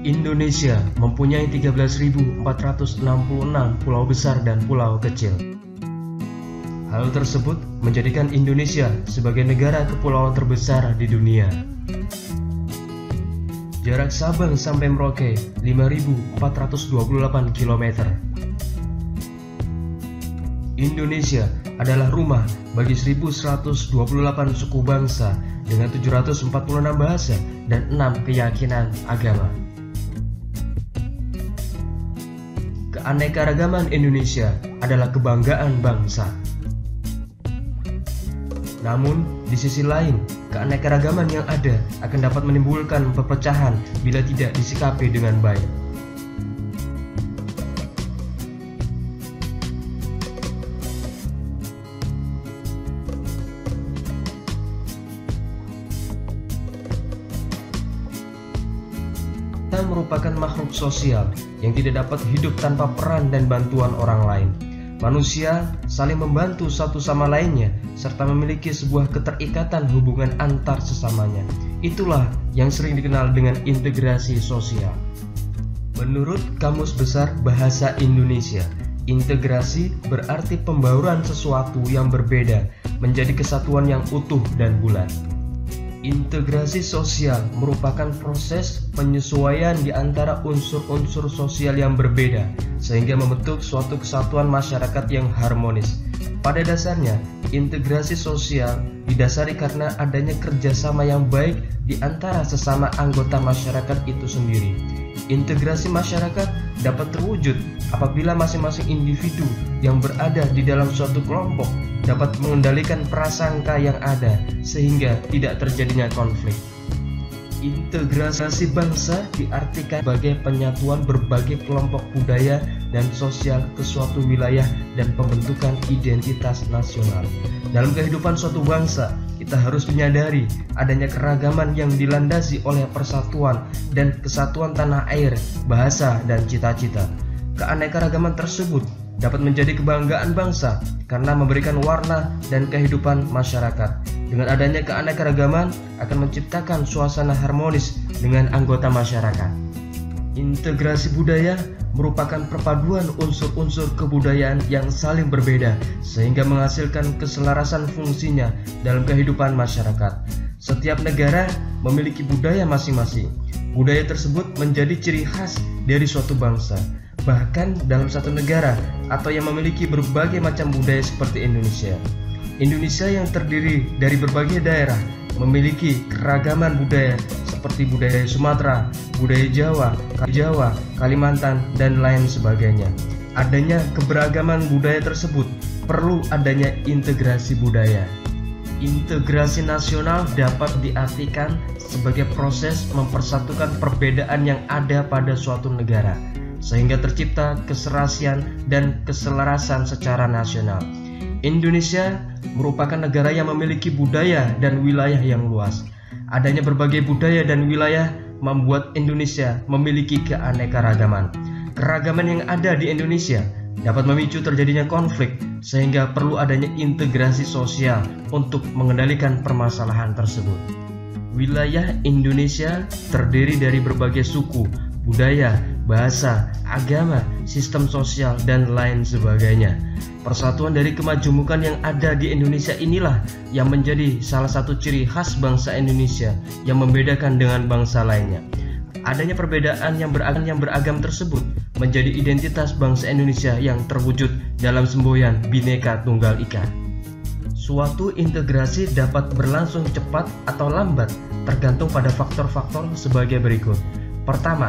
Indonesia mempunyai 13.466 pulau besar dan pulau kecil. Hal tersebut menjadikan Indonesia sebagai negara kepulauan terbesar di dunia. Jarak Sabang sampai Merauke 5.428 km. Indonesia adalah rumah bagi 1128 suku bangsa dengan 746 bahasa dan 6 keyakinan agama. Keanekaragaman Indonesia adalah kebanggaan bangsa. Namun, di sisi lain, keanekaragaman yang ada akan dapat menimbulkan perpecahan bila tidak disikapi dengan baik. Merupakan makhluk sosial yang tidak dapat hidup tanpa peran dan bantuan orang lain. Manusia saling membantu satu sama lainnya serta memiliki sebuah keterikatan hubungan antar sesamanya. Itulah yang sering dikenal dengan integrasi sosial. Menurut Kamus Besar Bahasa Indonesia, integrasi berarti pembauran sesuatu yang berbeda menjadi kesatuan yang utuh dan bulat. Integrasi sosial merupakan proses penyesuaian di antara unsur-unsur sosial yang berbeda sehingga membentuk suatu kesatuan masyarakat yang harmonis. Pada dasarnya, integrasi sosial didasari karena adanya kerjasama yang baik di antara sesama anggota masyarakat itu sendiri. Integrasi masyarakat dapat terwujud apabila masing-masing individu yang berada di dalam suatu kelompok dapat mengendalikan prasangka yang ada sehingga tidak terjadinya konflik. Integrasi bangsa diartikan sebagai penyatuan berbagai kelompok budaya dan sosial ke suatu wilayah dan pembentukan identitas nasional. Dalam kehidupan suatu bangsa, kita harus menyadari adanya keragaman yang dilandasi oleh persatuan dan kesatuan tanah air, bahasa, dan cita-cita. Keanekaragaman tersebut dapat menjadi kebanggaan bangsa karena memberikan warna dan kehidupan masyarakat. Dengan adanya keanekaragaman akan menciptakan suasana harmonis dengan anggota masyarakat. Integrasi budaya merupakan perpaduan unsur-unsur kebudayaan yang saling berbeda sehingga menghasilkan keselarasan fungsinya dalam kehidupan masyarakat. Setiap negara memiliki budaya masing-masing. Budaya tersebut menjadi ciri khas dari suatu bangsa bahkan dalam satu negara atau yang memiliki berbagai macam budaya seperti Indonesia. Indonesia yang terdiri dari berbagai daerah memiliki keragaman budaya seperti budaya Sumatera, budaya Jawa, Jawa, Kalimantan, dan lain sebagainya. Adanya keberagaman budaya tersebut perlu adanya integrasi budaya. Integrasi nasional dapat diartikan sebagai proses mempersatukan perbedaan yang ada pada suatu negara sehingga tercipta keserasian dan keselarasan secara nasional. Indonesia merupakan negara yang memiliki budaya dan wilayah yang luas. Adanya berbagai budaya dan wilayah membuat Indonesia memiliki keanekaragaman. Keragaman yang ada di Indonesia dapat memicu terjadinya konflik sehingga perlu adanya integrasi sosial untuk mengendalikan permasalahan tersebut. Wilayah Indonesia terdiri dari berbagai suku, budaya, bahasa, agama, sistem sosial, dan lain sebagainya. Persatuan dari kemajumukan yang ada di Indonesia inilah yang menjadi salah satu ciri khas bangsa Indonesia yang membedakan dengan bangsa lainnya. Adanya perbedaan yang beragam yang beragam tersebut menjadi identitas bangsa Indonesia yang terwujud dalam semboyan Bhinneka Tunggal Ika. Suatu integrasi dapat berlangsung cepat atau lambat tergantung pada faktor-faktor sebagai berikut. Pertama,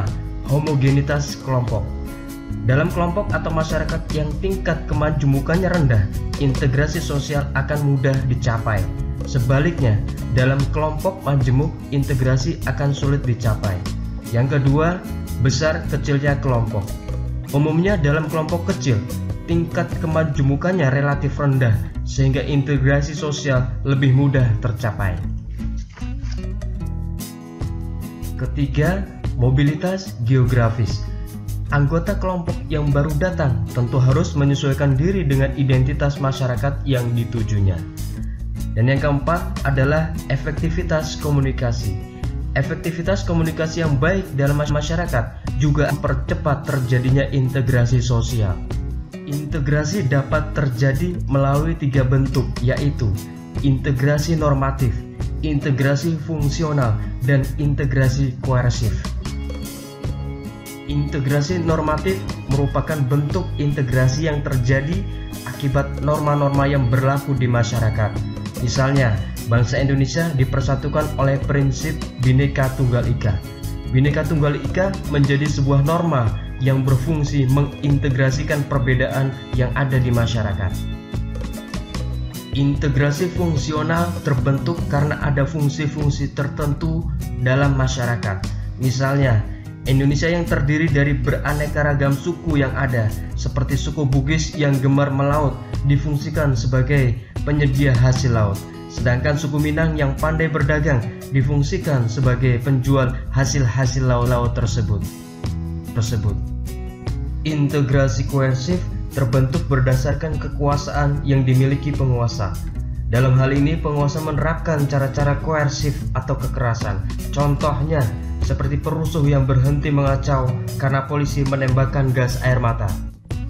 homogenitas kelompok. Dalam kelompok atau masyarakat yang tingkat kemajumukannya rendah, integrasi sosial akan mudah dicapai. Sebaliknya, dalam kelompok majemuk, integrasi akan sulit dicapai. Yang kedua, besar kecilnya kelompok. Umumnya dalam kelompok kecil, tingkat kemajemukannya relatif rendah sehingga integrasi sosial lebih mudah tercapai. Ketiga, Mobilitas geografis Anggota kelompok yang baru datang tentu harus menyesuaikan diri dengan identitas masyarakat yang ditujunya. Dan yang keempat adalah efektivitas komunikasi. Efektivitas komunikasi yang baik dalam masyarakat juga mempercepat terjadinya integrasi sosial. Integrasi dapat terjadi melalui tiga bentuk, yaitu integrasi normatif, integrasi fungsional, dan integrasi koersif. Integrasi normatif merupakan bentuk integrasi yang terjadi akibat norma-norma yang berlaku di masyarakat. Misalnya, bangsa Indonesia dipersatukan oleh prinsip Bhinneka Tunggal Ika. Bhinneka Tunggal Ika menjadi sebuah norma yang berfungsi mengintegrasikan perbedaan yang ada di masyarakat. Integrasi fungsional terbentuk karena ada fungsi-fungsi tertentu dalam masyarakat. Misalnya, Indonesia yang terdiri dari beraneka ragam suku yang ada, seperti suku Bugis yang gemar melaut, difungsikan sebagai penyedia hasil laut. Sedangkan suku Minang yang pandai berdagang difungsikan sebagai penjual hasil-hasil laut-laut tersebut. Tersebut. Integrasi koersif terbentuk berdasarkan kekuasaan yang dimiliki penguasa. Dalam hal ini, penguasa menerapkan cara-cara koersif atau kekerasan. Contohnya, seperti perusuh yang berhenti mengacau karena polisi menembakkan gas air mata.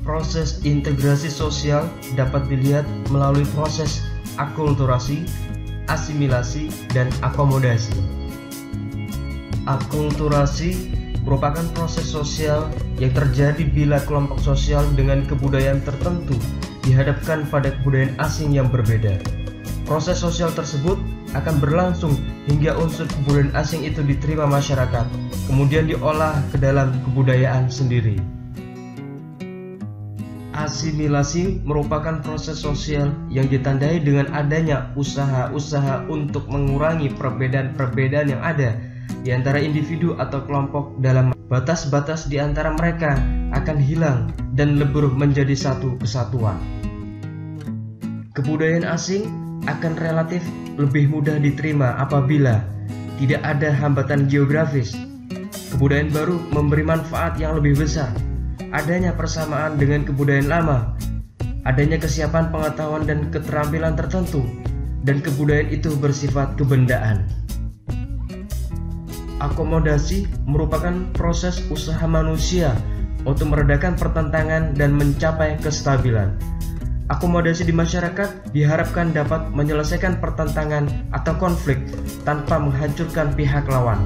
Proses integrasi sosial dapat dilihat melalui proses akulturasi, asimilasi, dan akomodasi. Akulturasi merupakan proses sosial yang terjadi bila kelompok sosial dengan kebudayaan tertentu dihadapkan pada kebudayaan asing yang berbeda. Proses sosial tersebut akan berlangsung hingga unsur kebudayaan asing itu diterima masyarakat, kemudian diolah ke dalam kebudayaan sendiri. Asimilasi merupakan proses sosial yang ditandai dengan adanya usaha-usaha untuk mengurangi perbedaan-perbedaan yang ada di antara individu atau kelompok dalam batas-batas di antara mereka akan hilang dan lebur menjadi satu kesatuan. Kebudayaan asing akan relatif lebih mudah diterima apabila tidak ada hambatan geografis. Kebudayaan baru memberi manfaat yang lebih besar adanya persamaan dengan kebudayaan lama, adanya kesiapan pengetahuan dan keterampilan tertentu, dan kebudayaan itu bersifat kebendaan. Akomodasi merupakan proses usaha manusia untuk meredakan pertentangan dan mencapai kestabilan. Akomodasi di masyarakat diharapkan dapat menyelesaikan pertentangan atau konflik tanpa menghancurkan pihak lawan.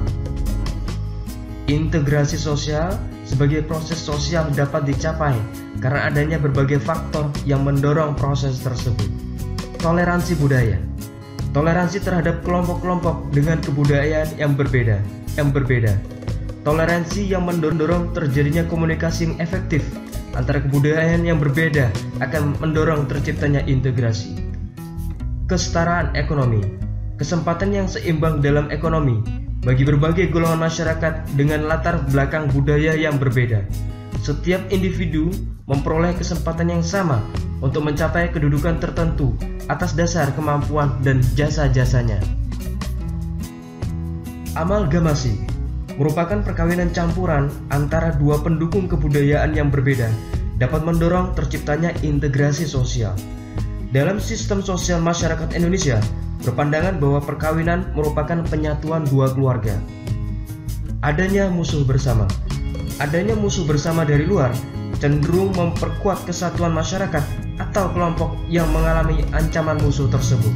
Integrasi sosial sebagai proses sosial dapat dicapai karena adanya berbagai faktor yang mendorong proses tersebut. Toleransi budaya. Toleransi terhadap kelompok-kelompok dengan kebudayaan yang berbeda, yang berbeda. Toleransi yang mendorong terjadinya komunikasi yang efektif antara kebudayaan yang berbeda akan mendorong terciptanya integrasi. Kesetaraan ekonomi. Kesempatan yang seimbang dalam ekonomi bagi berbagai golongan masyarakat dengan latar belakang budaya yang berbeda. Setiap individu memperoleh kesempatan yang sama untuk mencapai kedudukan tertentu atas dasar kemampuan dan jasa-jasanya. Amalgamasi merupakan perkawinan campuran antara dua pendukung kebudayaan yang berbeda dapat mendorong terciptanya integrasi sosial. Dalam sistem sosial masyarakat Indonesia, berpandangan bahwa perkawinan merupakan penyatuan dua keluarga. Adanya musuh bersama. Adanya musuh bersama dari luar cenderung memperkuat kesatuan masyarakat atau kelompok yang mengalami ancaman musuh tersebut.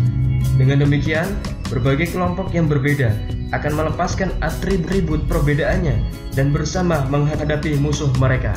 Dengan demikian, berbagai kelompok yang berbeda akan melepaskan atribut perbedaannya dan bersama menghadapi musuh mereka.